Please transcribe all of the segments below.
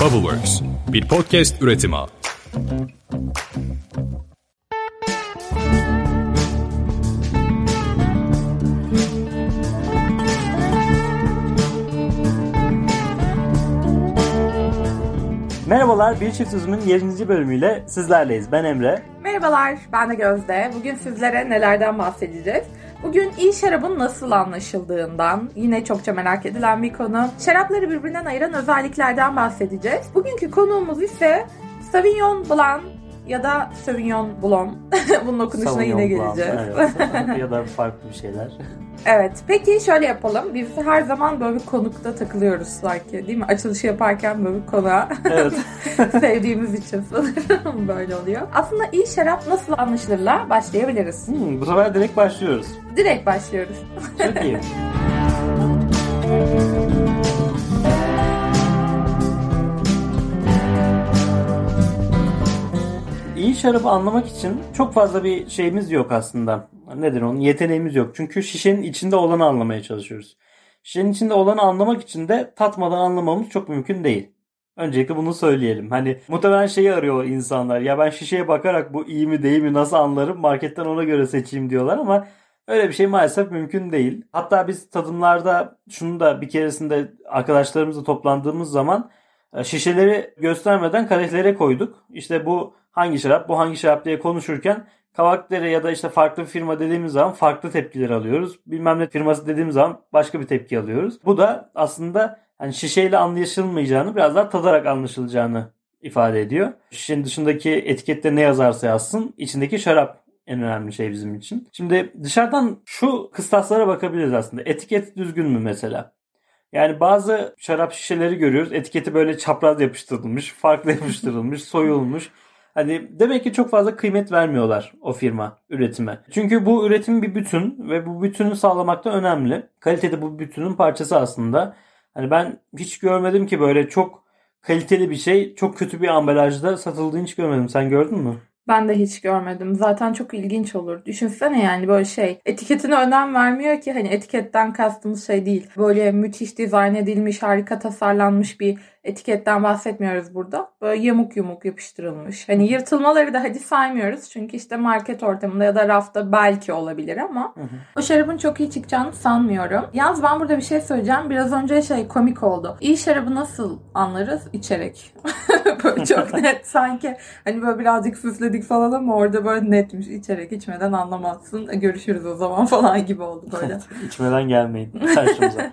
Bubbleworks, bir podcast üretimi. Merhabalar, Bir Çift Üzüm'ün 20. bölümüyle sizlerleyiz. Ben Emre. Merhabalar, ben de Gözde. Bugün sizlere nelerden bahsedeceğiz? Bugün iyi şarabın nasıl anlaşıldığından yine çokça merak edilen bir konu. Şarapları birbirinden ayıran özelliklerden bahsedeceğiz. Bugünkü konuğumuz ise Sauvignon Blanc ya da Sauvignon Blanc. Bunun okunuşuna Sauvignon yine Blanc, geleceğiz. Evet. ya da farklı bir şeyler. Evet. Peki şöyle yapalım. Biz her zaman böyle bir konukta takılıyoruz sanki değil mi? Açılışı yaparken böyle bir konuğa Evet. sevdiğimiz için sanırım böyle oluyor. Aslında iyi şarap nasıl anlaşılırla başlayabiliriz. Hmm, bu sefer direkt başlıyoruz. Direkt başlıyoruz. Çok iyi. İyi şarabı anlamak için çok fazla bir şeyimiz yok aslında. Nedir onun? Yeteneğimiz yok. Çünkü şişenin içinde olanı anlamaya çalışıyoruz. Şişenin içinde olanı anlamak için de tatmadan anlamamız çok mümkün değil. Öncelikle bunu söyleyelim. Hani muhtemelen şeyi arıyor insanlar. Ya ben şişeye bakarak bu iyi mi değil mi nasıl anlarım marketten ona göre seçeyim diyorlar ama öyle bir şey maalesef mümkün değil. Hatta biz tadımlarda şunu da bir keresinde arkadaşlarımızla toplandığımız zaman e, şişeleri göstermeden kadehlere koyduk. İşte bu hangi şarap bu hangi şarap diye konuşurken Kavakdere ya da işte farklı firma dediğimiz zaman farklı tepkiler alıyoruz. Bilmem ne firması dediğimiz zaman başka bir tepki alıyoruz. Bu da aslında hani şişeyle anlaşılmayacağını biraz daha tadarak anlaşılacağını ifade ediyor. Şişenin dışındaki etikette ne yazarsa yazsın içindeki şarap en önemli şey bizim için. Şimdi dışarıdan şu kıstaslara bakabiliriz aslında. Etiket düzgün mü mesela? Yani bazı şarap şişeleri görüyoruz. Etiketi böyle çapraz yapıştırılmış, farklı yapıştırılmış, soyulmuş. Hani demek ki çok fazla kıymet vermiyorlar o firma üretime. Çünkü bu üretim bir bütün ve bu bütünü sağlamakta önemli. Kalite de bu bütünün parçası aslında. Hani ben hiç görmedim ki böyle çok kaliteli bir şey çok kötü bir ambalajda satıldığını hiç görmedim. Sen gördün mü? Ben de hiç görmedim. Zaten çok ilginç olur. Düşünsene yani böyle şey. Etiketine önem vermiyor ki hani etiketten kastımız şey değil. Böyle müthiş dizayn edilmiş, harika tasarlanmış bir etiketten bahsetmiyoruz burada. Böyle yamuk yumuk yapıştırılmış. Hani yırtılmaları da hadi saymıyoruz. Çünkü işte market ortamında ya da rafta belki olabilir ama Hı hı. o şarabın çok iyi çıkacağını sanmıyorum. Yalnız ben burada bir şey söyleyeceğim. Biraz önce şey komik oldu. İyi şarabı nasıl anlarız? İçerek. böyle çok net sanki hani böyle birazcık süsledik falan ama orada böyle netmiş. İçerek içmeden anlamazsın. Görüşürüz o zaman falan gibi oldu böyle. İçmeden gelmeyin karşımıza.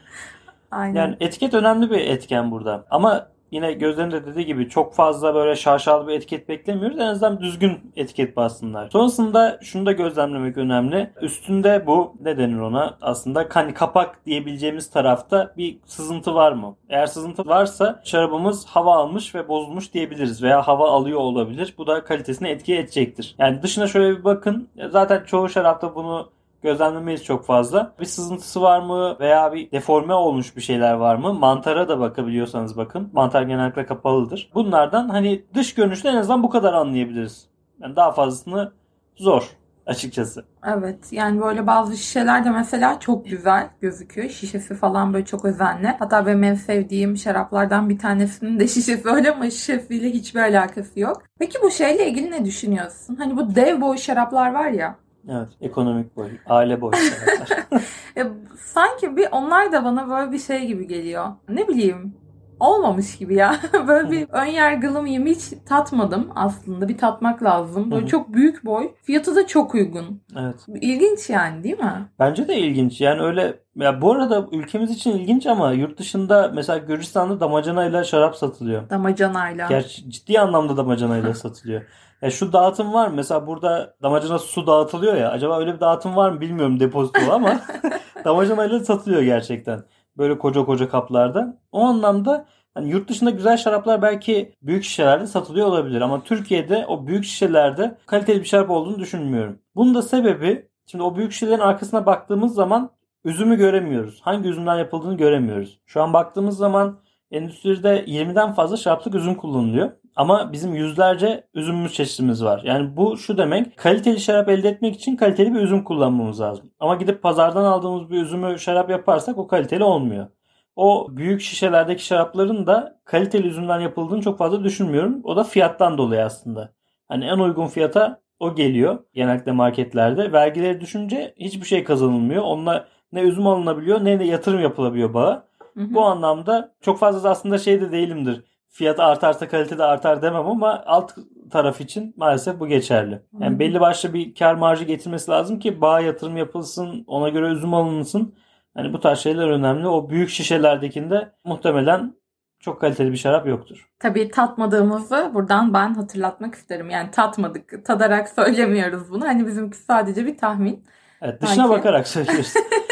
Aynen. Yani etiket önemli bir etken burada. Ama yine gözlerin de dediği gibi çok fazla böyle şaşalı bir etiket beklemiyoruz. En azından düzgün etiket bassınlar. Sonrasında şunu da gözlemlemek önemli. Üstünde bu ne denir ona? Aslında hani kapak diyebileceğimiz tarafta bir sızıntı var mı? Eğer sızıntı varsa şarabımız hava almış ve bozulmuş diyebiliriz. Veya hava alıyor olabilir. Bu da kalitesine etki edecektir. Yani dışına şöyle bir bakın. Zaten çoğu şarapta bunu gözlemlemeyiz çok fazla. Bir sızıntısı var mı veya bir deforme olmuş bir şeyler var mı? Mantara da bakabiliyorsanız bakın. Mantar genellikle kapalıdır. Bunlardan hani dış görünüşte en azından bu kadar anlayabiliriz. Yani daha fazlasını zor açıkçası. Evet yani böyle bazı şişeler de mesela çok güzel gözüküyor. Şişesi falan böyle çok özenli. Hatta benim en sevdiğim şaraplardan bir tanesinin de şişesi öyle ama şişesiyle hiçbir alakası yok. Peki bu şeyle ilgili ne düşünüyorsun? Hani bu dev boy şaraplar var ya. Evet, ekonomik boy, aile boy şaraplar. Ya sanki bir onlar da bana böyle bir şey gibi geliyor. Ne bileyim olmamış gibi ya. böyle bir ön yargılı mıyım hiç tatmadım aslında. Bir tatmak lazım. Böyle çok büyük boy. Fiyatı da çok uygun. evet. İlginç yani değil mi? Bence de ilginç. Yani öyle ya bu arada ülkemiz için ilginç ama yurt dışında mesela Gürcistan'da damacanayla şarap satılıyor. Damacanayla. Gerçi ciddi anlamda damacanayla satılıyor. Ya şu dağıtım var mı? Mesela burada damacana su dağıtılıyor ya. Acaba öyle bir dağıtım var mı bilmiyorum depozito ama damacanayla satılıyor gerçekten. Böyle koca koca kaplarda. O anlamda hani yurt dışında güzel şaraplar belki büyük şişelerde satılıyor olabilir ama Türkiye'de o büyük şişelerde kaliteli bir şarap olduğunu düşünmüyorum. Bunun da sebebi şimdi o büyük şişelerin arkasına baktığımız zaman üzümü göremiyoruz. Hangi üzümden yapıldığını göremiyoruz. Şu an baktığımız zaman endüstride 20'den fazla şaraplık üzüm kullanılıyor. Ama bizim yüzlerce üzümümüz çeşitimiz var. Yani bu şu demek kaliteli şarap elde etmek için kaliteli bir üzüm kullanmamız lazım. Ama gidip pazardan aldığımız bir üzümü şarap yaparsak o kaliteli olmuyor. o büyük şişelerdeki şarapların da kaliteli üzümden yapıldığını çok fazla düşünmüyorum. O da fiyattan dolayı aslında. Hani en uygun fiyata o geliyor genellikle marketlerde. Vergileri düşünce hiçbir şey kazanılmıyor. Onunla ne üzüm alınabiliyor ne de yatırım yapılabiliyor bağa. Hı hı. Bu anlamda çok fazla aslında şey de değilimdir. Fiyat artarsa kalite de artar demem ama alt taraf için maalesef bu geçerli. Yani belli başlı bir kar marjı getirmesi lazım ki bağa yatırım yapılsın, ona göre üzüm alınsın. Hani bu tarz şeyler önemli. O büyük şişelerdekinde muhtemelen çok kaliteli bir şarap yoktur. Tabii tatmadığımızı buradan ben hatırlatmak isterim. Yani tatmadık, tadarak söylemiyoruz bunu. Hani bizimki sadece bir tahmin. Evet, dışına Belki. bakarak söylüyoruz.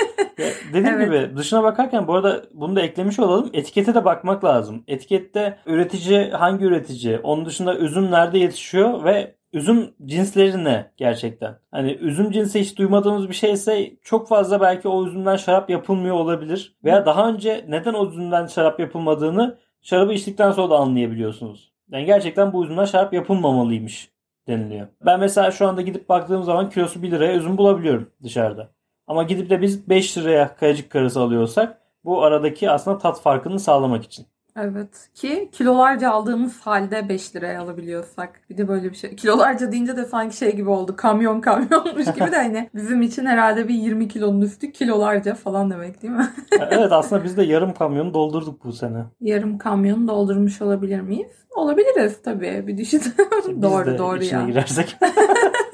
Dediğim Evet. gibi dışına bakarken bu arada bunu da eklemiş olalım. Etikete de bakmak lazım. Etikette üretici hangi üretici, onun dışında üzüm nerede yetişiyor ve üzüm cinsleri ne gerçekten? Hani üzüm cinsi hiç duymadığımız bir şeyse çok fazla belki o üzümden şarap yapılmıyor olabilir. Veya daha önce neden o üzümden şarap yapılmadığını şarabı içtikten sonra da anlayabiliyorsunuz. Yani gerçekten bu üzümden şarap yapılmamalıymış deniliyor. Ben mesela şu anda gidip baktığım zaman kilosu 1 liraya üzüm bulabiliyorum dışarıda. Ama gidip de biz 5 liraya kayacık karısı alıyorsak bu aradaki aslında tat farkını sağlamak için. Evet ki kilolarca aldığımız halde 5 liraya alabiliyorsak. Bir de böyle bir şey. Kilolarca deyince de sanki şey gibi oldu. Kamyon kamyonmuş gibi de hani bizim için herhalde bir 20 kilonun üstü kilolarca falan demek değil mi? evet aslında biz de yarım kamyonu doldurduk bu sene. Yarım kamyonu doldurmuş olabilir miyiz? Olabiliriz tabii. Bir düşün. Biz doğru de doğru ya. girersek.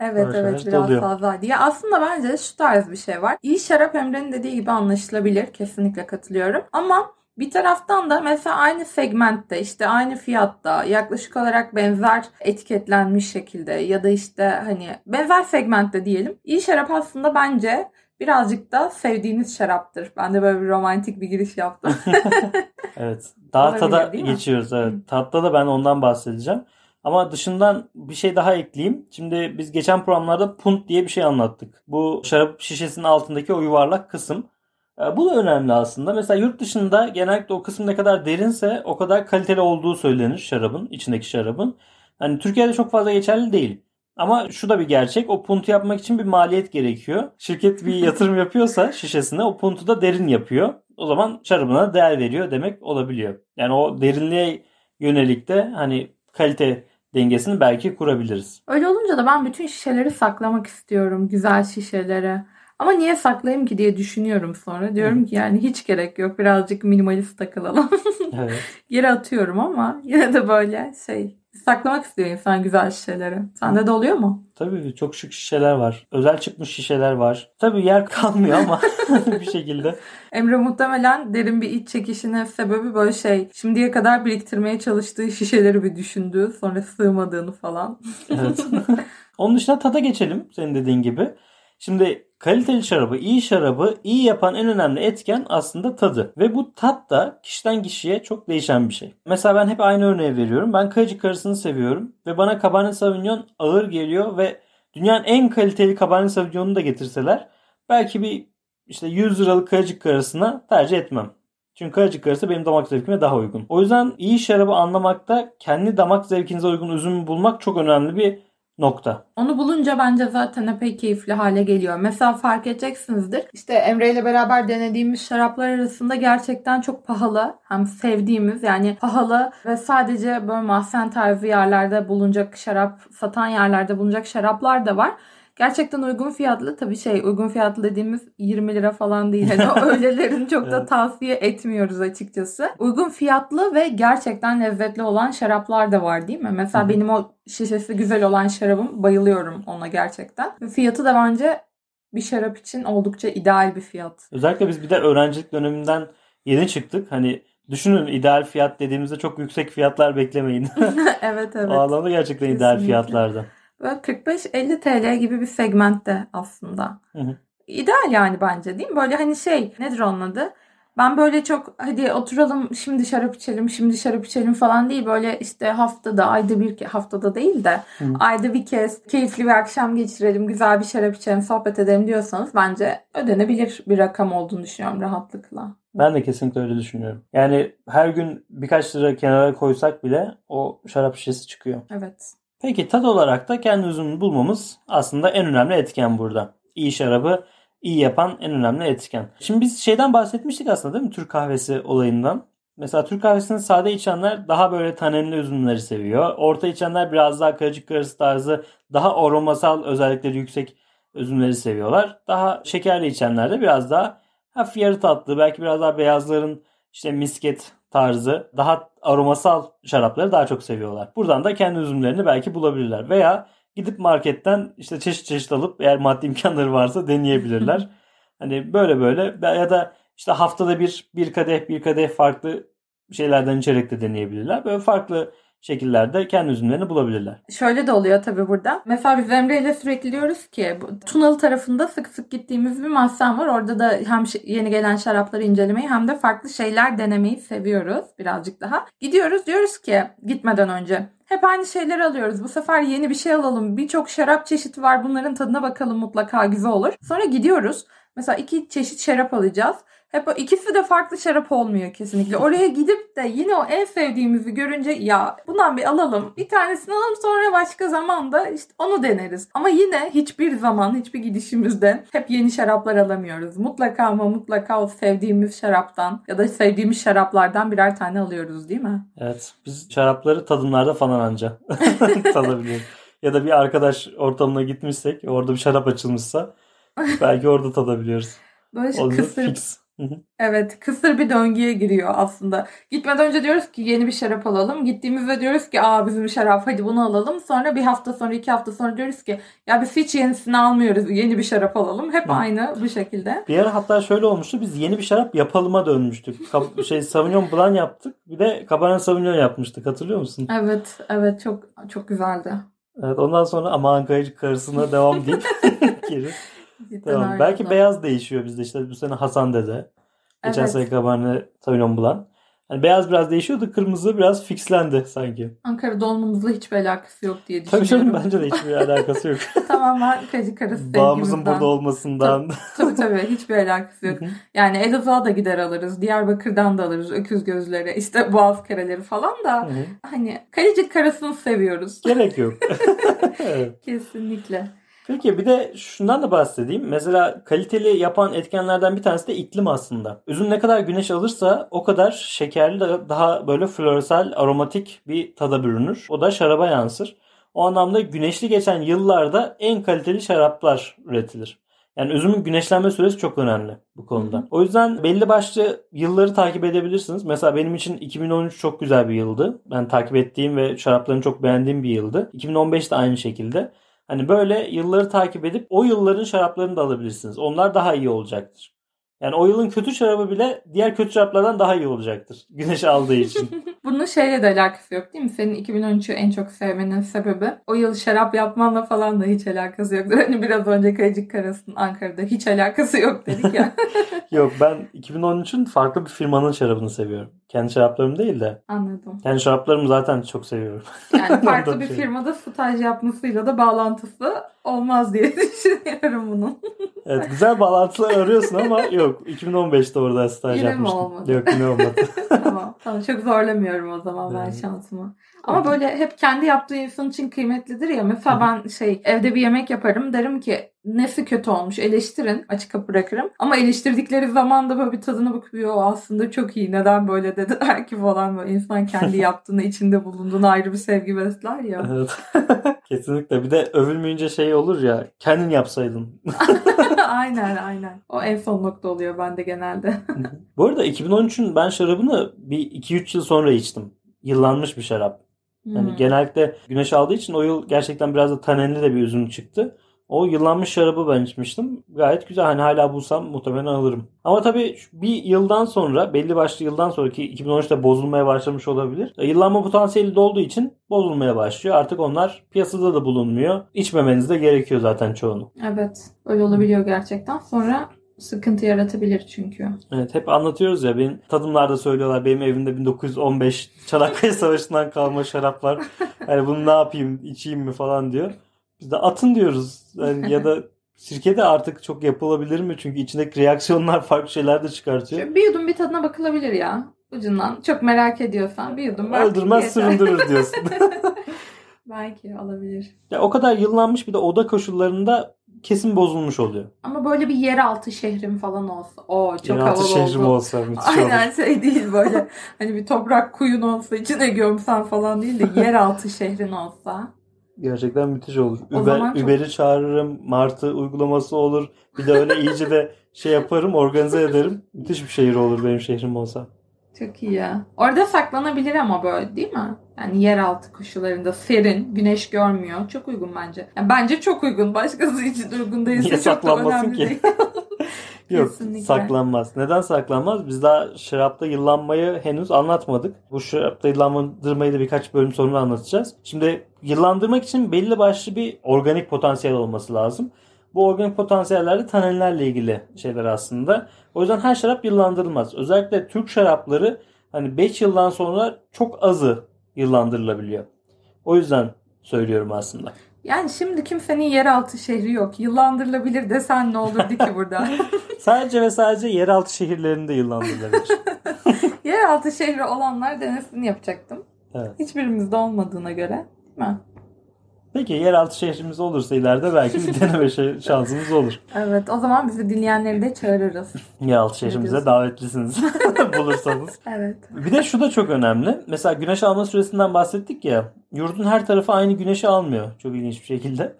Evet Yavaş evet biraz doluyor. fazlaydı. Ya aslında bence şu tarz bir şey var. İyi şarap Emre'nin dediği gibi anlaşılabilir. Kesinlikle katılıyorum. Ama bir taraftan da mesela aynı segmentte işte aynı fiyatta yaklaşık olarak benzer etiketlenmiş şekilde ya da işte hani benzer segmentte diyelim. İyi şarap aslında bence birazcık da sevdiğiniz şaraptır. Ben de böyle bir romantik bir giriş yaptım. Evet. Daha Olabilir, tada geçiyoruz. Evet. Tatta da ben ondan bahsedeceğim. Ama dışından bir şey daha ekleyeyim. Şimdi biz geçen programlarda punt diye bir şey anlattık. Bu şarap şişesinin altındaki o yuvarlak kısım. E, Bu da önemli aslında. Mesela yurt dışında genellikle o kısım ne kadar derinse o kadar kaliteli olduğu söylenir şarabın, içindeki şarabın. Hani Türkiye'de çok fazla geçerli değil. Ama şu da bir gerçek. O puntu yapmak için bir maliyet gerekiyor. Şirket bir yatırım yapıyorsa şişesine o puntu da derin yapıyor. O zaman şarabına değer veriyor demek olabiliyor. Yani o derinliğe yönelik de hani kalite dengesini belki kurabiliriz. Öyle olunca da ben bütün şişeleri saklamak istiyorum. Güzel şişeleri. Ama niye saklayayım ki diye düşünüyorum sonra. Diyorum ki yani hiç gerek yok. Birazcık minimalist takılalım. Evet. Geri atıyorum ama yine de böyle şey saklamak istiyor insan güzel şişeleri. Sende de oluyor mu? Tabii çok şık şişeler var. Özel çıkmış şişeler var. Tabii yer kalmıyor ama bir şekilde. Emre muhtemelen derin bir iç çekişine sebebi böyle şey. Şimdiye kadar biriktirmeye çalıştığı şişeleri bir düşündü. Sonra sığmadığını falan. Evet. Onun dışında tada geçelim senin dediğin gibi. Şimdi kaliteli şarabı, iyi şarabı iyi yapan en önemli etken aslında tadı. Ve bu tat da kişiden kişiye çok değişen bir şey. Mesela ben hep aynı örneği veriyorum. Ben kayıcı karısını seviyorum. Ve bana Cabernet Sauvignon ağır geliyor ve dünyanın en kaliteli Cabernet Sauvignon'u da getirseler belki bir işte 100 liralık kayıcık karısına tercih etmem. Çünkü kayıcık karısı benim damak zevkime daha uygun. O yüzden iyi şarabı anlamakta kendi damak zevkinize uygun üzümü bulmak çok önemli bir nokta. Onu bulunca bence zaten epey keyifli hale geliyor. Mesela fark edeceksinizdir. İşte Emre ile beraber denediğimiz şaraplar arasında gerçekten çok pahalı. Hem sevdiğimiz yani pahalı ve sadece böyle mahzen tarzı yerlerde bulunacak şarap, satan yerlerde bulunacak şaraplar da var. Gerçekten uygun fiyatlı tabii şey uygun fiyatlı dediğimiz 20 lira falan değil. Hani öylelerini çok da tavsiye etmiyoruz açıkçası. Uygun fiyatlı ve gerçekten lezzetli olan şaraplar da var değil mi? Mesela Hı hı. benim o şişesi güzel olan şarabım bayılıyorum ona gerçekten. Fiyatı da bence bir şarap için oldukça ideal bir fiyat. Özellikle biz bir de öğrencilik döneminden yeni çıktık. Hani düşünün ideal fiyat dediğimizde çok yüksek fiyatlar beklemeyin. evet evet. O anlamda gerçekten ideal Kesinlikle. fiyatlarda. Böyle 45-50 TL gibi bir segmentte aslında. Hı hı. İdeal yani bence değil mi? Böyle hani şey nedir onun adı? Ben böyle çok hadi oturalım şimdi şarap içelim şimdi şarap içelim falan değil. Böyle işte haftada ayda bir haftada değil de Hı. ayda bir kez keyifli bir akşam geçirelim güzel bir şarap içelim sohbet edelim diyorsanız bence ödenebilir bir rakam olduğunu düşünüyorum rahatlıkla. Ben de kesinlikle öyle düşünüyorum. Yani her gün birkaç lira kenara koysak bile o şarap şişesi çıkıyor. Evet. Peki tat olarak da kendi üzümünü bulmamız aslında en önemli etken burada. İyi şarabı iyi yapan en önemli etken. Şimdi biz şeyden bahsetmiştik aslında değil mi? Türk kahvesi olayından. Mesela Türk kahvesini sade içenler daha böyle tanenli üzümleri seviyor. Orta içenler biraz daha karışık karısı tarzı daha aromasal özellikleri yüksek üzümleri seviyorlar. Daha şekerli içenler de biraz daha hafif yarı tatlı belki biraz daha beyazların işte misket tarzı daha aromasal şarapları daha çok seviyorlar. Buradan da kendi üzümlerini belki bulabilirler. Veya gidip marketten işte çeşit çeşit alıp eğer maddi imkanları varsa deneyebilirler. hani böyle böyle ya da işte haftada bir bir kadeh bir kadeh farklı şeylerden içerek de deneyebilirler. Böyle farklı şekillerde kendi üzümlerini bulabilirler. Şöyle de oluyor tabii burada. Mesela biz Emre ile sürekli diyoruz ki Tunalı tarafında sık sık gittiğimiz bir mahzen var. Orada da hem yeni gelen şarapları incelemeyi hem de farklı şeyler denemeyi seviyoruz birazcık daha. Gidiyoruz diyoruz ki gitmeden önce hep aynı şeyleri alıyoruz. Bu sefer yeni bir şey alalım. Birçok şarap çeşidi var. Bunların tadına bakalım mutlaka güzel olur. Sonra gidiyoruz. Mesela iki çeşit şarap alacağız. Hep o ikisi de farklı şarap olmuyor kesinlikle. Oraya gidip de yine o en sevdiğimizi görünce ya bundan bir alalım. Bir tanesini alalım sonra başka zamanda işte onu deneriz. Ama yine hiçbir zaman hiçbir gidişimizde hep yeni şaraplar alamıyoruz. Mutlaka ama mutlaka o sevdiğimiz şaraptan ya da sevdiğimiz şaraplardan birer tane alıyoruz değil mi? Evet. Biz şarapları tadımlarda falan anca tadabiliyoruz. ya da bir arkadaş ortamına gitmişsek orada bir şarap açılmışsa belki orada tadabiliyoruz. Böyle Olur, kısır, fix. Evet kısır bir döngüye giriyor aslında. Gitmeden önce diyoruz ki yeni bir şarap alalım. Gittiğimizde diyoruz ki aa bizim şarap hadi bunu alalım. Sonra bir hafta sonra iki hafta sonra diyoruz ki ya biz hiç yenisini almıyoruz yeni bir şarap alalım. Hep Hı. aynı bu şekilde. Bir ara hatta şöyle olmuştu biz yeni bir şarap yapalıma dönmüştük. şey Sauvignon Blanc yaptık bir de Cabernet Sauvignon yapmıştık hatırlıyor musun? Evet evet çok çok güzeldi. Evet ondan sonra aman kayıcı karısına devam deyip geri. Tamam. Belki oldu. beyaz değişiyor bizde işte bu sene Hasan dede. Geçen evet. sene Cabernet Sauvignon Blanc. Yani beyaz biraz değişiyordu. Kırmızı biraz fixlendi sanki. Ankara'da olmamızla hiçbir alakası yok diye düşünüyorum. Tabii canım bence de hiçbir alakası yok. Tamamen kacı karısı Bağımızın burada olmasından. Tabii tabii, hiçbir alakası yok. yani Elazığ'a da gider alırız. Diyarbakır'dan da alırız. Öküz gözleri, işte boğaz kareleri falan da. Hani Kalecik karasını seviyoruz. Gerek yok. Kesinlikle. Peki bir de şundan da bahsedeyim. Mesela kaliteli yapan etkenlerden bir tanesi de iklim aslında. Üzüm ne kadar güneş alırsa o kadar şekerli daha böyle floresal aromatik bir tada bürünür. O da şaraba yansır. O anlamda güneşli geçen yıllarda en kaliteli şaraplar üretilir. Yani üzümün güneşlenme süresi çok önemli bu konuda. O yüzden belli başlı yılları takip edebilirsiniz. Mesela benim için 2013 çok güzel bir yıldı. Ben takip ettiğim ve şaraplarını çok beğendiğim bir yıldı. 2015 de aynı şekilde. Hani böyle yılları takip edip o yılların şaraplarını da alabilirsiniz. Onlar daha iyi olacaktır. Yani o yılın kötü şarabı bile diğer kötü şaraplardan daha iyi olacaktır. Güneş aldığı için. Bunun şeyle de alakası yok değil mi? Senin 2013'ü en çok sevmenin sebebi o yıl şarap yapmanla falan da hiç alakası yoktur. Hani biraz önce Kayacık Karası'nın Ankara'da hiç alakası yok dedik ya. yok ben 2013'ün farklı bir firmanın şarabını seviyorum. Kendi şaraplarım değil de. Anladım. Kendi şaraplarımı zaten çok seviyorum. Yani farklı bir firmada staj yapmasıyla da bağlantısı olmaz diye düşünüyorum bunun. evet güzel bağlantılar arıyorsun ama yok 2015'te orada staj yine yapmıştım. Yine mi olmadı? Yok yine olmadı. tamam, tamam çok zorlamıyorum o zaman ben şansımı. Ama böyle hep kendi yaptığı insan için kıymetlidir ya. Mesela ben şey evde bir yemek yaparım derim ki nesi kötü olmuş eleştirin açık kapı bırakırım. Ama eleştirdikleri zaman da böyle bir tadına bakıyor aslında çok iyi neden böyle dediler ki falan böyle insan kendi yaptığını içinde bulunduğunu ayrı bir sevgi besler ya. Evet. Kesinlikle bir de övülmeyince şey olur ya kendin yapsaydın. aynen aynen. O en son nokta oluyor bende genelde. Bu arada 2013'ün ben şarabını bir 2-3 yıl sonra içtim. Yıllanmış bir şarap. Yani hmm. genellikle güneş aldığı için o yıl gerçekten biraz da tanenli de bir üzüm çıktı. O yıllanmış şarabı ben içmiştim. Gayet güzel. Hani hala bulsam muhtemelen alırım. Ama tabii bir yıldan sonra belli başlı yıldan sonraki 2013'te bozulmaya başlamış olabilir. E, yıllanma potansiyeli de olduğu için bozulmaya başlıyor. Artık onlar piyasada da bulunmuyor. İçmemeniz de gerekiyor zaten çoğunu. Evet. Öyle olabiliyor gerçekten. Sonra sıkıntı yaratabilir çünkü. Evet hep anlatıyoruz ya benim tadımlarda söylüyorlar benim evimde 1915 Çanakkale Savaşı'ndan kalma şarap var. Hani bunu ne yapayım içeyim mi falan diyor. Biz de atın diyoruz. Yani ya da sirke de artık çok yapılabilir mi? Çünkü içindeki reaksiyonlar farklı şeyler de çıkartıyor. Bir yudum bir tadına bakılabilir ya. Ucundan. Çok merak ediyorsan bir yudum. Öldürmez süründürür diyorsun. Belki olabilir. Ya o kadar yıllanmış bir de oda koşullarında kesin bozulmuş oluyor. Ama böyle bir yeraltı şehrim falan olsa. O çok Yeraltı havalı şehrim oldu. olsa müthiş olur. Aynen şey değil böyle. hani bir toprak kuyun olsa içine gömsen falan değil de yeraltı şehrin olsa. Gerçekten müthiş olur. O Uber, çok- Uber'i çağırırım. Martı uygulaması olur. Bir de öyle iyice de şey yaparım, organize ederim. Müthiş bir şehir olur benim şehrim olsa. Çok iyi ya. Orada saklanabilir ama böyle değil mi? Yani yeraltı koşullarında serin, güneş görmüyor. Çok uygun bence. Yani bence çok uygun. Başkası için uygun değilse Niye çok da saklanmasın önemli ki? değil. Yok Kesinlikle. saklanmaz. Neden saklanmaz? Biz daha şarapta yıllanmayı henüz anlatmadık. Bu şarapta yıllandırmayı da birkaç bölüm sonra anlatacağız. Şimdi yıllandırmak için belli başlı bir organik potansiyel olması lazım. Bu organik potansiyeller de taninlerle ilgili şeyler aslında. O yüzden her şarap yıllandırılmaz. Özellikle Türk şarapları hani 5 yıldan sonra çok azı yıllandırılabiliyor. O yüzden söylüyorum aslında. Yani şimdi kimsenin yeraltı şehri yok. Yıllandırılabilir desen ne olurdu ki burada? Sadece ve sadece yeraltı şehirlerinde yıllandırılabilir. yeraltı şehri olanlar denesini yapacaktım. Evet. Hiçbirimizde olmadığına göre. Değil mi? Peki yeraltı şehrimiz olursa ileride belki bir deneme şey- şansımız olur. Evet o zaman bizi dinleyenleri de çağırırız. Yeraltı şehrimize davetlisiniz bulursanız. Evet. Bir de şu da çok önemli. Mesela güneş alma süresinden bahsettik ya. Yurdun her tarafı aynı güneşi almıyor. Çok ilginç bir şekilde.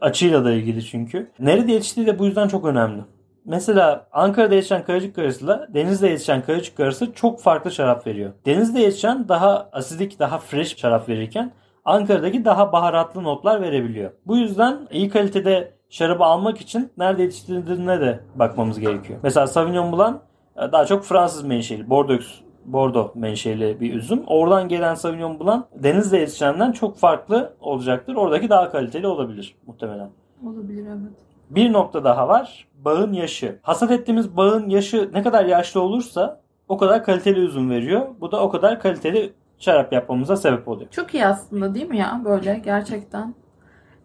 Açıyla da ilgili çünkü. Nerede yetiştiği de bu yüzden çok önemli. Mesela Ankara'da yetişen kayacık karısıyla denizde yetişen kayacık karısı çok farklı şarap veriyor. Denizde yetişen daha asidik, daha fresh şarap verirken Ankara'daki daha baharatlı notlar verebiliyor. Bu yüzden iyi kalitede şarabı almak için nerede yetiştirildiğine de bakmamız gerekiyor. Mesela Sauvignon Blanc e, daha çok Fransız menşeli, Bordeaux Bordeaux menşeli bir üzüm. Oradan gelen Sauvignon Blanc denizde yetişenden çok farklı olacaktır. Oradaki daha kaliteli olabilir muhtemelen. Olabilir evet. Bir nokta daha var. Bağın yaşı. Hasat ettiğimiz bağın yaşı ne kadar yaşlı olursa o kadar kaliteli üzüm veriyor. Bu da o kadar kaliteli şarap yapmamıza sebep oluyor. Çok iyi aslında değil mi ya böyle gerçekten.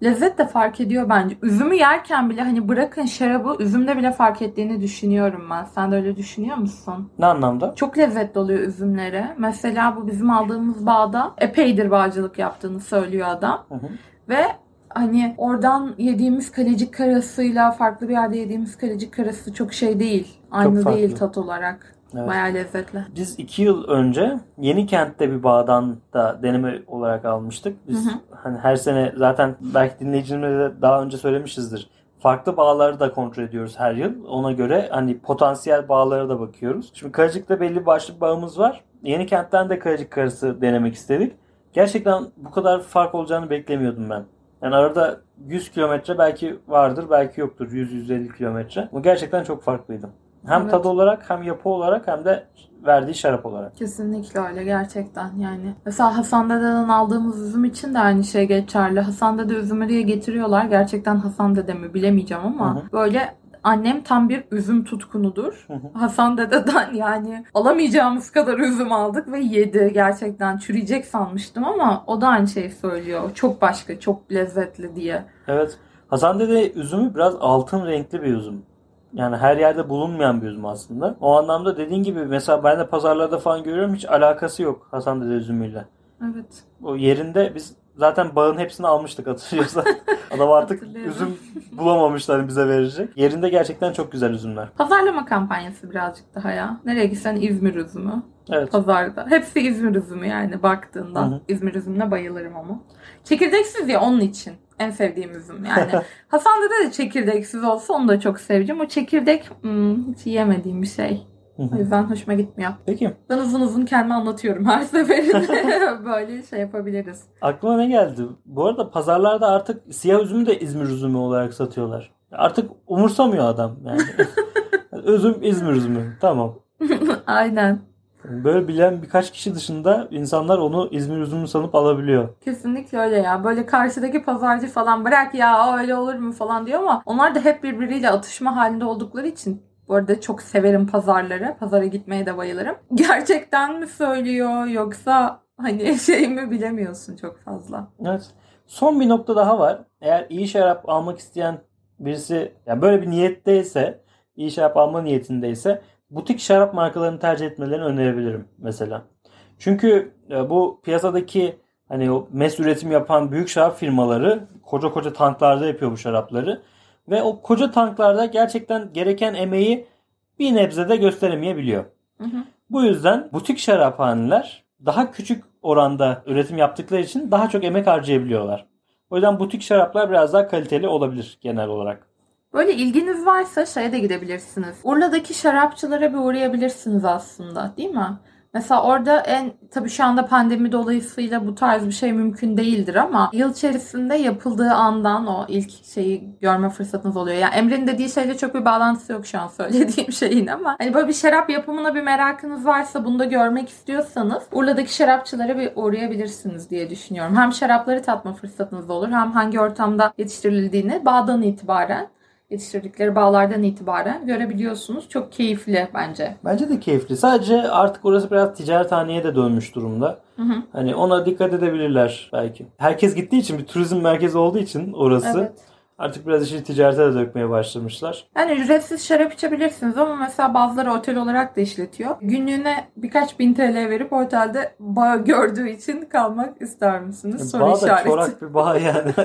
Lezzet de fark ediyor bence. Üzümü yerken bile hani bırakın şarabı üzümde bile fark ettiğini düşünüyorum ben. Sen de öyle düşünüyor musun? Ne anlamda? Çok lezzetli oluyor üzümleri. Mesela bu bizim aldığımız bağda epeydir bağcılık yaptığını söylüyor adam. Hı hı. Ve hani oradan yediğimiz kalecik karasıyla farklı bir yerde yediğimiz kalecik karası çok şey değil. Aynı farklı. değil tat olarak. Evet. Bayağı lezzetli. Biz iki yıl önce Yeni Kent'te bir bağdan da deneme olarak almıştık. Biz Hı hı. hani her sene zaten belki dinleyicilerime de daha önce söylemişizdir. Farklı bağları da kontrol ediyoruz her yıl. Ona göre hani potansiyel bağlara da bakıyoruz. Şimdi Kayacık'ta belli başlı bağımız var. Yeni Kent'ten de Kayacık karısı denemek istedik. Gerçekten bu kadar fark olacağını beklemiyordum ben. Yani arada 100 kilometre belki vardır, belki yoktur. 100-150 kilometre. Bu gerçekten çok farklıydı. Hem Evet. tadı olarak hem yapı olarak hem de verdiği şarap olarak. Kesinlikle öyle gerçekten yani. Mesela Hasan Dede'den aldığımız üzüm için de aynı şey geçerli. Hasan Dede üzümü diye getiriyorlar. Gerçekten Hasan Dede mi bilemeyeceğim ama Hı hı. böyle annem tam bir üzüm tutkunudur. Hı hı. Hasan Dede'den yani alamayacağımız kadar üzüm aldık ve yedi. Gerçekten çürüyecek sanmıştım ama o da aynı şeyi söylüyor. Çok başka, çok lezzetli diye. Evet. Hasan Dede üzümü biraz altın renkli bir üzüm. Yani her yerde bulunmayan bir üzüm aslında. O anlamda dediğin gibi mesela ben de pazarlarda falan görüyorum hiç alakası yok Hasan Dede üzümüyle. Evet. O yerinde biz zaten bağın hepsini almıştık hatırlıyorsan. Adam artık üzüm bulamamışlar hani bize verecek. Yerinde gerçekten çok güzel üzümler. Pazarlama kampanyası birazcık daha ya. Nereye gitsen İzmir üzümü. Evet. pazarda. Hepsi İzmir üzümü yani baktığında. İzmir üzümüne bayılırım ama. Çekirdeksiz ya onun için. En sevdiğim üzüm yani. Hasan Dede de çekirdeksiz olsa onu da çok seveceğim. O çekirdek hmm, hiç yiyemediğim bir şey. Hı O hı. yüzden hoşuma gitmiyor. Peki Ben uzun uzun kendime anlatıyorum her seferinde. Böyle şey yapabiliriz. aklıma ne geldi? Bu arada pazarlarda artık siyah üzümü de İzmir üzümü olarak satıyorlar. Artık umursamıyor adam yani. Üzüm İzmir üzümü. Tamam. Aynen. Böyle bilen birkaç kişi dışında insanlar onu İzmir üzümü sanıp alabiliyor. Kesinlikle öyle ya. Böyle karşıdaki pazarcı falan bırak ya o öyle olur mu falan diyor ama onlar da hep birbiriyle atışma halinde oldukları için bu arada çok severim pazarları. Pazara gitmeye de bayılırım. Gerçekten mi söylüyor yoksa hani şey mi bilemiyorsun çok fazla. Evet. Son bir nokta daha var. Eğer iyi şarap almak isteyen birisi yani böyle bir niyetteyse, iyi şarap alma niyetindeyse butik şarap markalarını tercih etmelerini önerebilirim mesela. Çünkü e, bu piyasadaki hani o mes üretim yapan büyük şarap firmaları koca koca tanklarda yapıyor bu şarapları. Ve o koca tanklarda gerçekten gereken emeği bir nebzede gösteremeyebiliyor. Hı hı. Bu yüzden butik şaraphaneler daha küçük oranda üretim yaptıkları için daha çok emek harcayabiliyorlar. O yüzden butik şaraplar biraz daha kaliteli olabilir genel olarak. Böyle ilginiz varsa şeye de gidebilirsiniz. Urla'daki şarapçılara bir uğrayabilirsiniz aslında değil mi? Mesela orada en tabii şu anda pandemi dolayısıyla bu tarz bir şey mümkün değildir ama yıl içerisinde yapıldığı andan o ilk şeyi görme fırsatınız oluyor. Yani Emre'nin dediği şeyle çok bir bağlantısı yok şu an söylediğim şeyin ama hani böyle bir şarap yapımına bir merakınız varsa bunu da görmek istiyorsanız Urla'daki şarapçılara bir uğrayabilirsiniz diye düşünüyorum. Hem şarapları tatma fırsatınız olur hem hangi ortamda yetiştirildiğini bağdan itibaren yetiştirdikleri bağlardan itibaren görebiliyorsunuz. Çok keyifli bence. Bence de keyifli. Sadece artık orası biraz ticarethaneye de dönmüş durumda. Hı hı. Hani ona dikkat edebilirler belki. Herkes gittiği için bir turizm merkezi olduğu için orası Evet. artık biraz işi ticarete de dökmeye başlamışlar. Yani ücretsiz şarap içebilirsiniz ama mesela bazıları otel olarak da işletiyor. Günlüğüne birkaç bin TL verip otelde bağ gördüğü için kalmak ister misiniz? Soru Bağ da işareti. çorak bir bağ yani.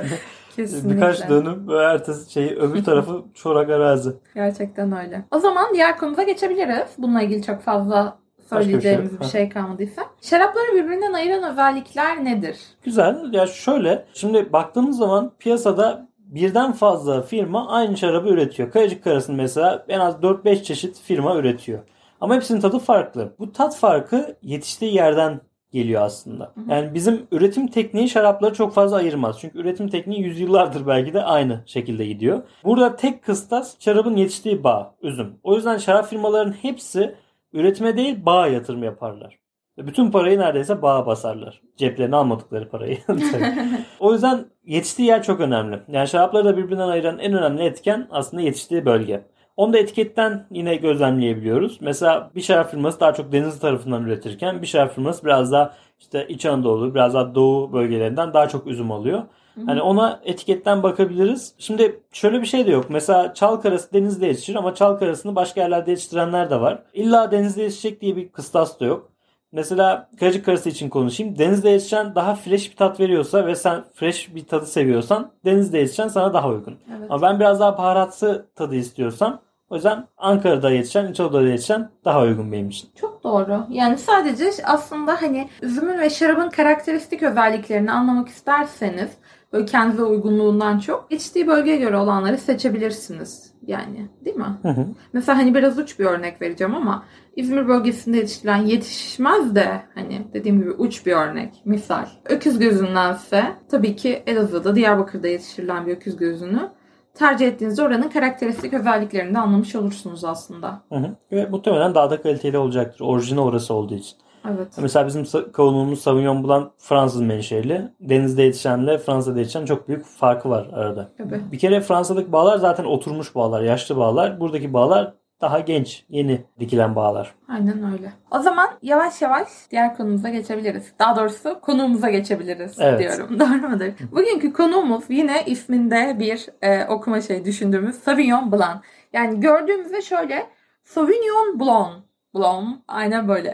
Kesinlikle. Birkaç dönüm ve ertesi şey öbür tarafı çorak arazi. Gerçekten öyle. O zaman diğer konumuza geçebiliriz. Bununla ilgili çok fazla söyleyeceğimiz yok. bir şey kalmadıysa. Şarapları birbirinden ayıran özellikler nedir? Güzel. Ya şöyle şimdi baktığımız zaman piyasada birden fazla firma aynı şarabı üretiyor. Kayacık Karası'nın mesela en az 4-5 çeşit firma üretiyor. Ama hepsinin tadı farklı. Bu tat farkı yetiştiği yerden geliyor aslında. Yani bizim üretim tekniği şarapları çok fazla ayırmaz. Çünkü üretim tekniği yüzyıllardır belki de aynı şekilde gidiyor. Burada tek kıstas şarabın yetiştiği bağ, üzüm. O yüzden şarap firmalarının hepsi üretime değil bağa yatırım yaparlar. Ve Bütün parayı neredeyse bağa basarlar. Ceplerine almadıkları parayı. O yüzden yetiştiği yer çok önemli. Yani şarapları da birbirinden ayıran en önemli etken aslında yetiştiği bölge. Onu da etiketten yine gözlemleyebiliyoruz. Mesela bir şarap firması daha çok deniz tarafından üretirken bir şarap firması biraz daha işte İç Anadolu, biraz daha Doğu bölgelerinden daha çok üzüm alıyor. Hani ona etiketten bakabiliriz. Şimdi şöyle bir şey de yok. Mesela çal karası denizde yetişir ama çal karasını başka yerlerde yetiştirenler de var. İlla denizde yetişecek diye bir kıstas da yok. Mesela kayacık karası için konuşayım. Denizde yetişen daha fresh bir tat veriyorsa ve sen fresh bir tadı seviyorsan denizde yetişen sana daha uygun. Evet. Ama ben biraz daha baharatlı tadı istiyorsam o yüzden Ankara'da yetişen, İç Anadolu'da yetişen daha uygun benim için. Çok doğru. Yani sadece aslında hani üzümün ve şarabın karakteristik özelliklerini anlamak isterseniz böyle kendinize uygunluğundan çok içtiği bölgeye göre olanları seçebilirsiniz. Yani değil mi? Hı hı. Mesela hani biraz uç bir örnek vereceğim ama İzmir bölgesinde yetiştirilen yetişmez de hani dediğim gibi uç bir örnek. Misal öküz gözündense tabii ki Elazığ'da Diyarbakır'da yetiştirilen bir öküz gözünü tercih ettiğinizde oranın karakteristik özelliklerini de anlamış olursunuz aslında. Hı hı. Ve muhtemelen daha da kaliteli olacaktır. Orijinal orası olduğu için. Evet. Mesela bizim kavunumuz Sauvignon Blanc Fransız menşeli. Denizde yetişenle Fransa'da yetişen çok büyük farkı var arada. Tabii. Bir kere Fransa'daki bağlar zaten oturmuş bağlar, yaşlı bağlar. Buradaki bağlar daha genç, yeni dikilen bağlar. Aynen öyle. O zaman yavaş yavaş diğer konumuza geçebiliriz. Daha doğrusu konuğumuza geçebiliriz Evet. diyorum. Doğru mudur? Bugünkü konuğumuz yine isminde bir e, okuma şey düşündüğümüz Sauvignon Blanc. Yani gördüğümüzde şöyle Sauvignon Blanc. Blanc. Aynen böyle.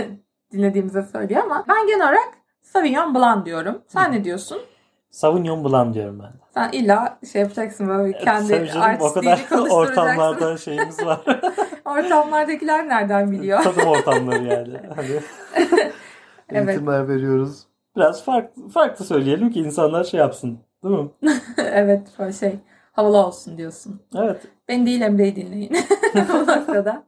Dinlediğimizde söylüyor ama ben genel olarak Sauvignon Blanc diyorum. Sen ne diyorsun? Sauvignon Blanc diyorum ben. de. Sen illa şey yapacaksın böyle kendi Tabii canım, o artistliğini kadar konuşturacaksın. ortamlarda şeyimiz var. Ortamlardakiler nereden biliyor? Tadım ortamları yani. Hani Evet. eğitimler veriyoruz. Biraz farklı, farklı söyleyelim ki insanlar şey yapsın. Değil mi? evet böyle şey havalı olsun diyorsun. Evet. Ben değil Emre'yi dinleyin. Bu noktada.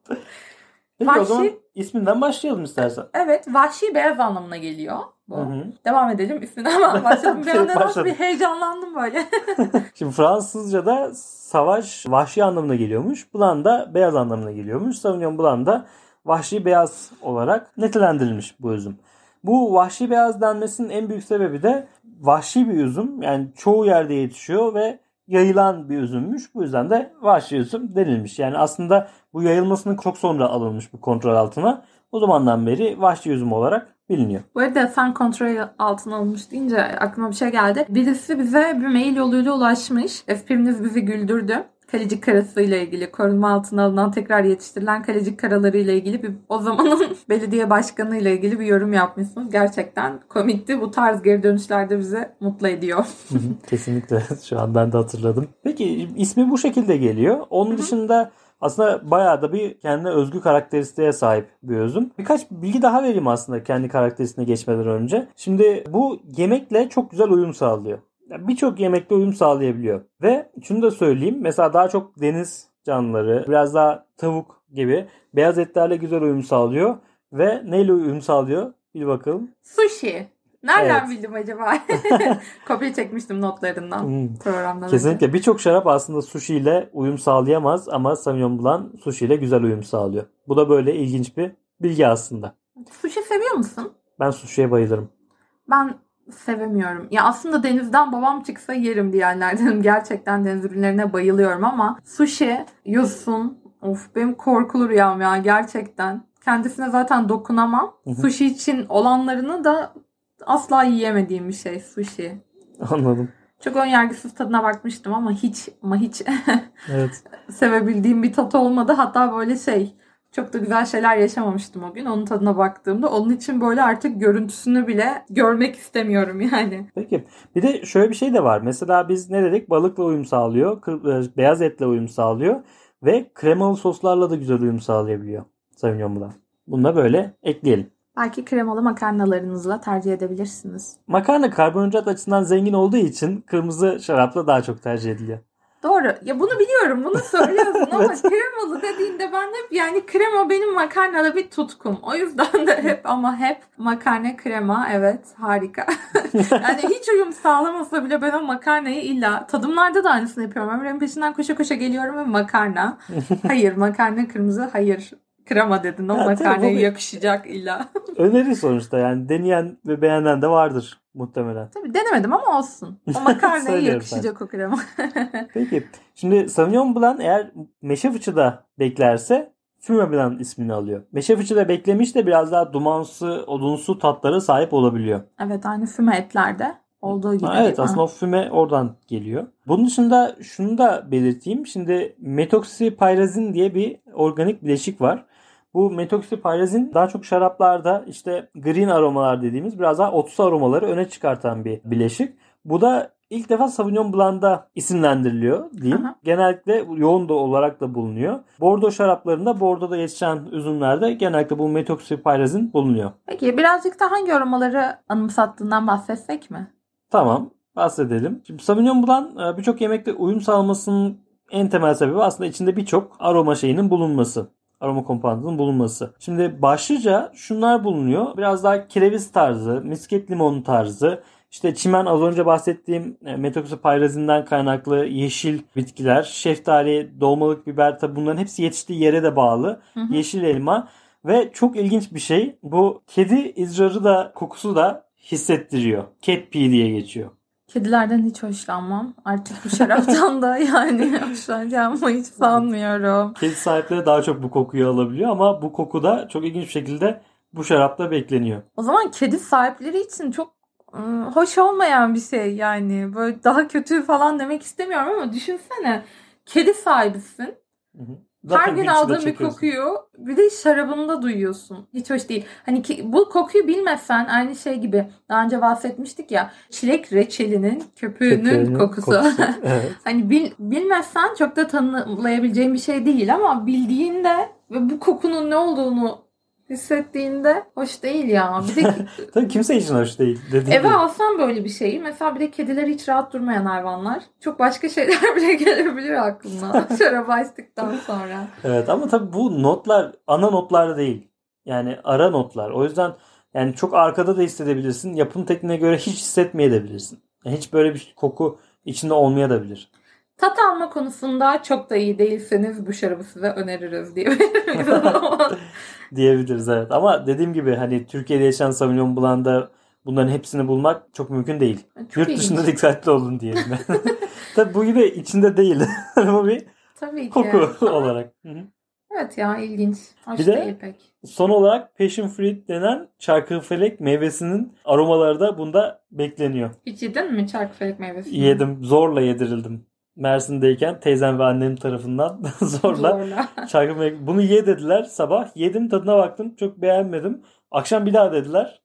Peki o Vahşi- zaman isminden başlayalım istersen. Evet vahşi beyaz anlamına geliyor. Bu. Hı hı. Devam edelim isminden. Bir Şey, anda nasıl bir heyecanlandım böyle. Şimdi Fransızca'da savaş vahşi anlamına geliyormuş. Blanc da beyaz anlamına geliyormuş. Sauvignon Blanc da vahşi beyaz olarak nitelendirilmiş bu üzüm. Bu vahşi beyaz denmesinin en büyük sebebi de vahşi bir üzüm. Yani çoğu yerde yetişiyor ve yayılan bir üzümmüş. Bu yüzden de vahşi üzüm denilmiş. Yani aslında bu yayılmasının çok sonra alınmış bu kontrol altına. O zamandan beri vahşi üzüm olarak biliniyor. Bu arada sen kontrol altına alınmış deyince aklıma bir şey geldi. Birisi bize bir mail yoluyla ulaşmış. Esprimiz bizi güldürdü. Kalecik karası ile ilgili korunma altına alınan tekrar yetiştirilen kalecik karaları ile ilgili bir o zamanın belediye başkanı ile ilgili bir yorum yapmışsınız. Gerçekten komikti. Bu tarz geri dönüşler de bizi mutlu ediyor. Kesinlikle. Şu an ben de hatırladım. Peki ismi bu şekilde geliyor. Onun dışında aslında bayağı da bir kendine özgü karakteristiğe sahip bir özüm. Birkaç bilgi daha vereyim aslında kendi karakteristiğine geçmeden önce. Şimdi bu yemekle çok güzel uyum sağlıyor. Birçok yemekle uyum sağlayabiliyor. Ve şunu da söyleyeyim. Mesela daha çok deniz canlıları, biraz daha tavuk gibi beyaz etlerle güzel uyum sağlıyor. Ve neyle uyum sağlıyor? Bir bakalım. Sushi. Nereden Evet. bildim acaba? Kopya çekmiştim notlarından Hmm. programdan. Kesinlikle birçok şarap aslında sushi ile uyum sağlayamaz ama Sauvignon Blanc sushi ile güzel uyum sağlıyor. Bu da böyle ilginç bir bilgi aslında. Sushi seviyor musun? Ben sushi'ye bayılırım. Ben sevemiyorum. Ya aslında denizden babam çıksa yerim diyenlerdenim. Gerçekten deniz ürünlerine bayılıyorum ama sushi, yosun, of benim korkulu rüyam ya gerçekten. Kendisine zaten dokunamam. Hı hı. Sushi için olanlarını da asla yiyemediğim bir şey sushi. Anladım. Çok önyargısız tadına bakmıştım ama hiç ama hiç Evet. sevebildiğim bir tat olmadı. Hatta böyle şey çok da güzel şeyler yaşamamıştım o gün. Onun tadına baktığımda. Onun için böyle artık görüntüsünü bile görmek istemiyorum yani. Peki. Bir de şöyle bir şey de var. Mesela biz ne dedik? Balıkla uyum sağlıyor. e, Beyaz etle uyum sağlıyor. Ve kremalı soslarla da güzel uyum sağlayabiliyor. Sauvignon Blanc. Bunu da böyle ekleyelim. Belki kremalı makarnalarınızla tercih edebilirsiniz. Makarna karbonhidrat açısından zengin olduğu için kırmızı şarapla daha çok tercih ediliyor. Doğru. Ya bunu biliyorum. Bunu söylüyorsun ama Evet. kremalı dediğinde ben hep yani krema benim makarnada bir tutkum. O yüzden de hep ama hep makarna krema evet harika. yani hiç uyum sağlamasa bile ben o makarnayı illa tadımlarda da aynısını yapıyorum. Ömrümün peşinden koşa koşa geliyorum ve makarna. Hayır makarna kırmızı hayır. Krema dedin o tabii, makarnaya yakışacak illa. Öneri sonuçta yani deneyen ve beğenen de vardır muhtemelen. Tabii denemedim ama olsun. O makarnaya yakışacak o krema. Peki. Şimdi Sauvignon Blanc eğer meşe fıçıda beklerse Fume Blanc ismini alıyor. Meşe fıçıda beklemiş de biraz daha dumansı, odunsu tatlara sahip olabiliyor. evet aynı füme etlerde olduğu gibi. Ha, evet aslında o füme oradan geliyor. Bunun dışında şunu da belirteyim. Şimdi metoksipyrazin diye bir organik bileşik var. Bu metoksipyrazin daha çok şaraplarda işte green aromalar dediğimiz biraz daha otsu aromaları öne çıkartan bir bileşik. Bu da ilk defa Sauvignon Blanc'da isimlendiriliyor diyeyim. Aha. Genellikle yoğun da olarak da bulunuyor. Bordo şaraplarında Bordo'da yetişen üzümlerde genellikle bu metoksipyrazin bulunuyor. Peki birazcık da hangi aromaları anımsattığından bahsetsek mi? Tamam bahsedelim. Şimdi Sauvignon Blanc e, birçok yemekle uyum sağlamasının en temel sebebi aslında içinde birçok aroma şeyinin bulunması. Aroma kompandının bulunması. Şimdi başlıca şunlar bulunuyor. Biraz daha kereviz tarzı, misket limonu tarzı, işte çimen az önce bahsettiğim e, metoksipyrazinden kaynaklı yeşil bitkiler, şeftali, dolmalık biber tabi bunların hepsi yetiştiği yere de bağlı. Hı hı. Yeşil elma ve çok ilginç bir şey bu kedi izrarı da kokusu da hissettiriyor. Cat pee diye geçiyor. Kedilerden hiç hoşlanmam. Artık bu şaraptan da yani hoşlanacağımı hiç sanmıyorum. Kedi sahipleri daha çok bu kokuyu alabiliyor ama bu koku da çok ilginç bir şekilde bu şarapta bekleniyor. O zaman kedi sahipleri için çok ım, hoş olmayan bir şey yani. Böyle daha kötü falan demek istemiyorum ama düşünsene. Kedi sahibisin. Hı hı. Her Zaten gün bir içinde aldığın bir kokuyu bir de şarabını da duyuyorsun. Hiç hoş değil. Hani ki, bu kokuyu bilmesen aynı şey gibi daha önce bahsetmiştik ya çilek reçelinin köpüğünün, Köpeğinin kokusu. evet. hani bil, bilmezsen çok da tanımlayabileceğin bir şey değil ama bildiğinde ve bu kokunun ne olduğunu hissettiğinde hoş değil ya. Bir de Tabii kimse için hoş değil. Dediğim eve gibi. alsan böyle bir şeyi mesela bir de kediler hiç rahat durmayan hayvanlar. Çok başka şeyler bile gelebilir aklına şarap açtıktan sonra. Evet ama tabii bu notlar ana notlar değil. Yani ara notlar. O yüzden yani çok arkada da hissedebilirsin. Yapım tekniğine göre hiç hissetmeyebilirsin. Yani hiç böyle bir koku içinde olmayabilir. Tat alma konusunda çok da iyi değilseniz bu şarabı size öneririz diyebilir miyiz o zaman? diyebiliriz evet. Ama dediğim gibi hani Türkiye'de yaşayan Sauvignon Blanc'da bunların hepsini bulmak çok mümkün değil. Çok Yurt ilginç. dışında dikkatli olun diyelim. Tabii bu yine içinde değil. bu bir Tabii ki. koku olarak. Evet ya ilginç. Hoş Bir de- değil pek. Son olarak passion fruit denen çarkıfelek meyvesinin aromaları da bunda bekleniyor. Hiç yedin mi çarkıfelek meyvesini? Yedim. Zorla yedirildim. Mersin'deyken teyzem ve annem tarafından zorla Zorla. çarkı. Bunu ye dediler sabah. Yedim tadına baktım. Çok beğenmedim. Akşam bir daha dediler.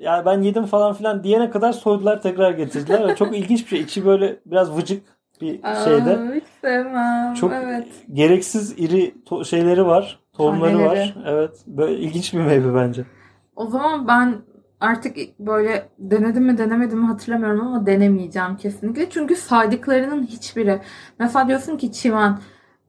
Yani ben yedim falan filan diyene kadar soydular tekrar getirdiler. Çok ilginç bir şey. İçi böyle biraz vıcık bir şeyde. Aa, hiç sevmem. Çok Evet. gereksiz iri şeyleri var. Tohumları Taneleri. var. Evet. Böyle ilginç bir meyve bence. O zaman ben artık böyle denedim mi denemedim mi hatırlamıyorum ama denemeyeceğim kesinlikle. Çünkü saydıklarının hiçbiri. Mesela diyorsun ki çimen.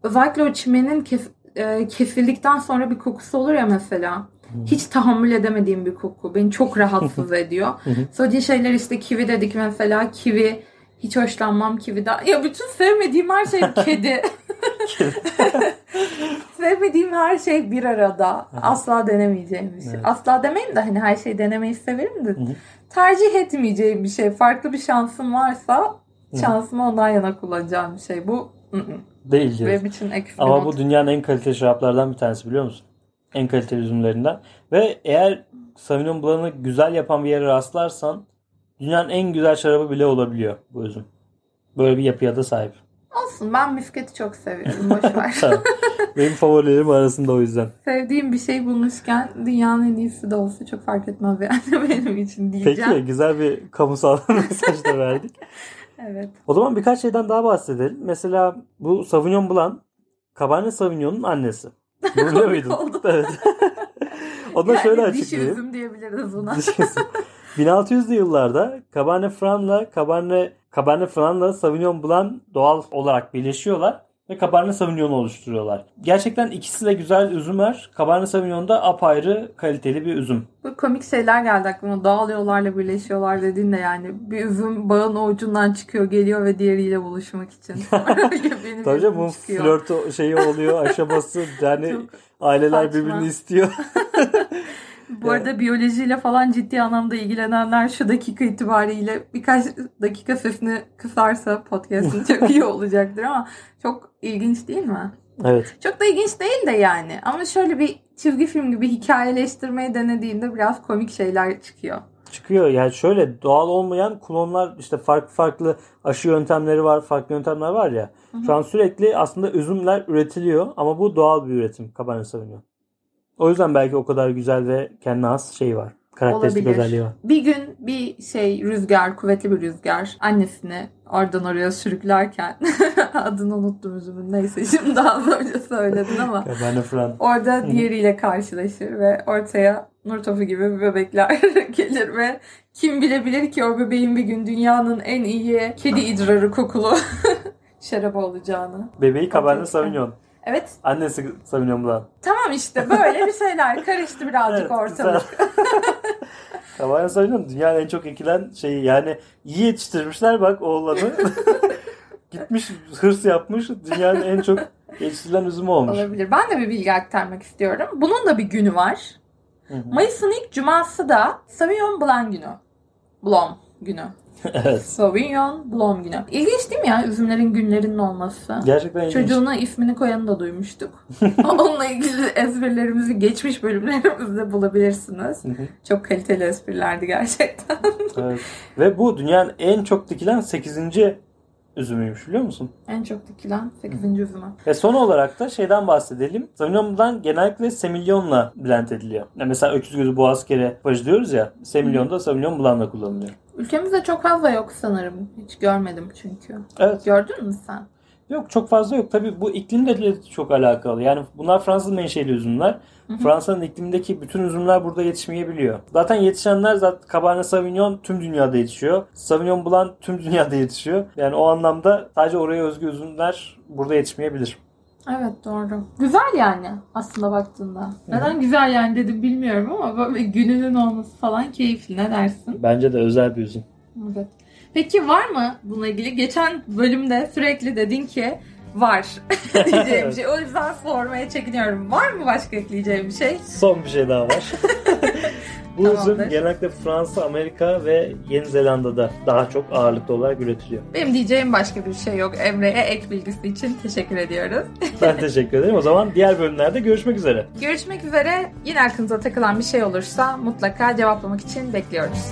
Özellikle o çimenin kes, e, kesildikten sonra bir kokusu olur ya mesela. Hiç tahammül edemediğim bir koku. Beni çok rahatsız ediyor. Söylediği şeyler işte kivi dedik mesela. Kivi hiç hoşlanmam kividen. Ya bütün sevmediğim her şey kedi. Sevmediğim her şey bir arada. Asla denemeyeceğim bir şey. Evet. Asla demeyeyim de hani her şeyi denemeyi severim de. hı. Tercih etmeyeceğim bir şey. Farklı bir şansım varsa şansımı ondan yana kullanacağım bir şey. Bu ı-ı. Değil diyorsun. benim için bir Ama not. bu dünyanın en kaliteli şaraplardan bir tanesi biliyor musun? En kaliteli üzümlerinden. Ve eğer Sauvignon Blanc'ı güzel yapan bir yere rastlarsan dünyanın en güzel şarabı bile olabiliyor bu üzüm. Böyle bir yapıya da sahip. Olsun ben misketi çok seviyorum. Boş ver. Tamam. Benim favorilerim arasında o yüzden. Sevdiğim bir şey bulmuşken dünyanın en iyisi de olsa çok fark etmez yani benim için diyeceğim. Peki güzel bir kamusal mesaj da verdik. Evet. O zaman birkaç şeyden daha bahsedelim. Mesela bu Sauvignon Blanc Cabernet Sauvignon'un annesi. Bunu muydun? Evet. Onu da Yani şöyle açıklayayım. üzüm diyebiliriz buna. Düşünsün. 1600'lü yıllarda Cabernet Franc'la Cabernet Cabernet Franc'la Sauvignon Blanc doğal olarak birleşiyorlar ve Cabernet Sauvignon'u oluşturuyorlar. Gerçekten ikisi de güzel üzümler. Cabernet Sauvignon da apayrı kaliteli bir üzüm. Bu komik şeyler geldi aklıma. Doğal yollarla birleşiyorlar dediğinde yani bir üzüm bağın o ucundan çıkıyor geliyor ve diğeriyle buluşmak için. Tabii canım bunun flört şeyi oluyor aşaması yani Çok aileler saçma. birbirini istiyor. Bu arada biyolojiyle falan ciddi anlamda ilgilenenler şu dakika itibariyle birkaç dakika sesini kısarsa podcast'ın çok iyi olacaktır ama çok ilginç değil mi? evet. Çok da ilginç değil de yani. Ama şöyle bir çizgi film gibi hikayeleştirmeyi denediğinde biraz komik şeyler çıkıyor. Çıkıyor yani şöyle doğal olmayan klonlar işte farklı farklı aşı yöntemleri var, farklı yöntemler var ya. Şu an sürekli aslında üzümler üretiliyor ama bu doğal bir üretim Cabernet Sauvignon. O yüzden belki o kadar güzel ve kendine has şey var. Karakteristik Olabilir. özelliği var. Bir gün bir şey rüzgar, kuvvetli bir rüzgar annesini oradan oraya sürüklerken adını unuttum üzümün neyse şimdi daha az önce söyledin ama orada diğeriyle karşılaşır ve ortaya nur topu gibi bir bebekler gelir ve kim bilebilir ki o bebeğin bir gün dünyanın en iyi kedi idrarı kokulu şarabı olacağını. Bebeği Cabernet Okey. Evet Annesi Sauvignon Blanc. tamam işte böyle bir şeyler karıştı birazcık Evet, ortalık. Cabernet Sauvignon dünyanın en çok ekilen şeyi. Yani iyi yetiştirmişler bak oğlanı. Gitmiş hırs yapmış. Dünyanın en çok yetiştirilen üzümü olmuş. Olabilir. Ben de bir bilgi aktarmak istiyorum. Bunun da bir günü var. Hı hı. Mayıs'ın ilk cuması da Sauvignon Blanc günü. Blom günü. evet. Sauvignon Blom günü. İlginç değil mi ya üzümlerin günlerinin olması? Gerçekten ilginç. Çocuğuna ismini koyanı da duymuştuk. Onunla ilgili esprilerimizi geçmiş bölümlerimizde bulabilirsiniz. Çok kaliteli esprilerdi gerçekten. Evet. Ve bu dünyanın en çok dikilen 8. üzümüymüş biliyor musun? en çok dikilen 8. üzümü. Ve son olarak da şeyden bahsedelim. Sauvignon genellikle Semillon'la blend ediliyor. Yani mesela öküz gözü boğaz kere pajı diyoruz ya. Semillon da Sauvignon Blanc'la kullanılıyor. Ülkemizde çok fazla yok sanırım. Hiç görmedim çünkü. Evet. Gördün mü sen? Yok çok fazla yok. Tabii bu iklimle de çok alakalı. Yani bunlar Fransız menşeli üzümler. Fransa'nın iklimindeki bütün üzümler burada yetişmeyebiliyor. Zaten yetişenler zaten Cabernet Sauvignon tüm dünyada yetişiyor. Sauvignon Blanc tüm dünyada yetişiyor. Yani o anlamda sadece oraya özgü üzümler burada yetişmeyebilir. Evet doğru. Güzel yani aslında baktığında. Neden güzel yani dedim bilmiyorum ama böyle gününün olması falan keyifli. Ne dersin? Bence de özel bir üzüm. Evet. Peki var mı bununla ilgili? Geçen bölümde sürekli dedin ki var diyeceğim bir şey. O yüzden sormaya çekiniyorum. Var mı başka ekleyeceğim bir şey? Son bir şey daha var. Bu Tamamdır. üzüm genellikle Fransa, Amerika ve Yeni Zelanda'da daha çok ağırlıklı olarak üretiliyor. Benim diyeceğim başka bir şey yok. Emre'ye ek bilgisi için teşekkür ediyoruz. Ben teşekkür ederim. O zaman diğer bölümlerde görüşmek üzere. Görüşmek üzere. Yine aklınıza takılan bir şey olursa mutlaka cevaplamak için bekliyoruz.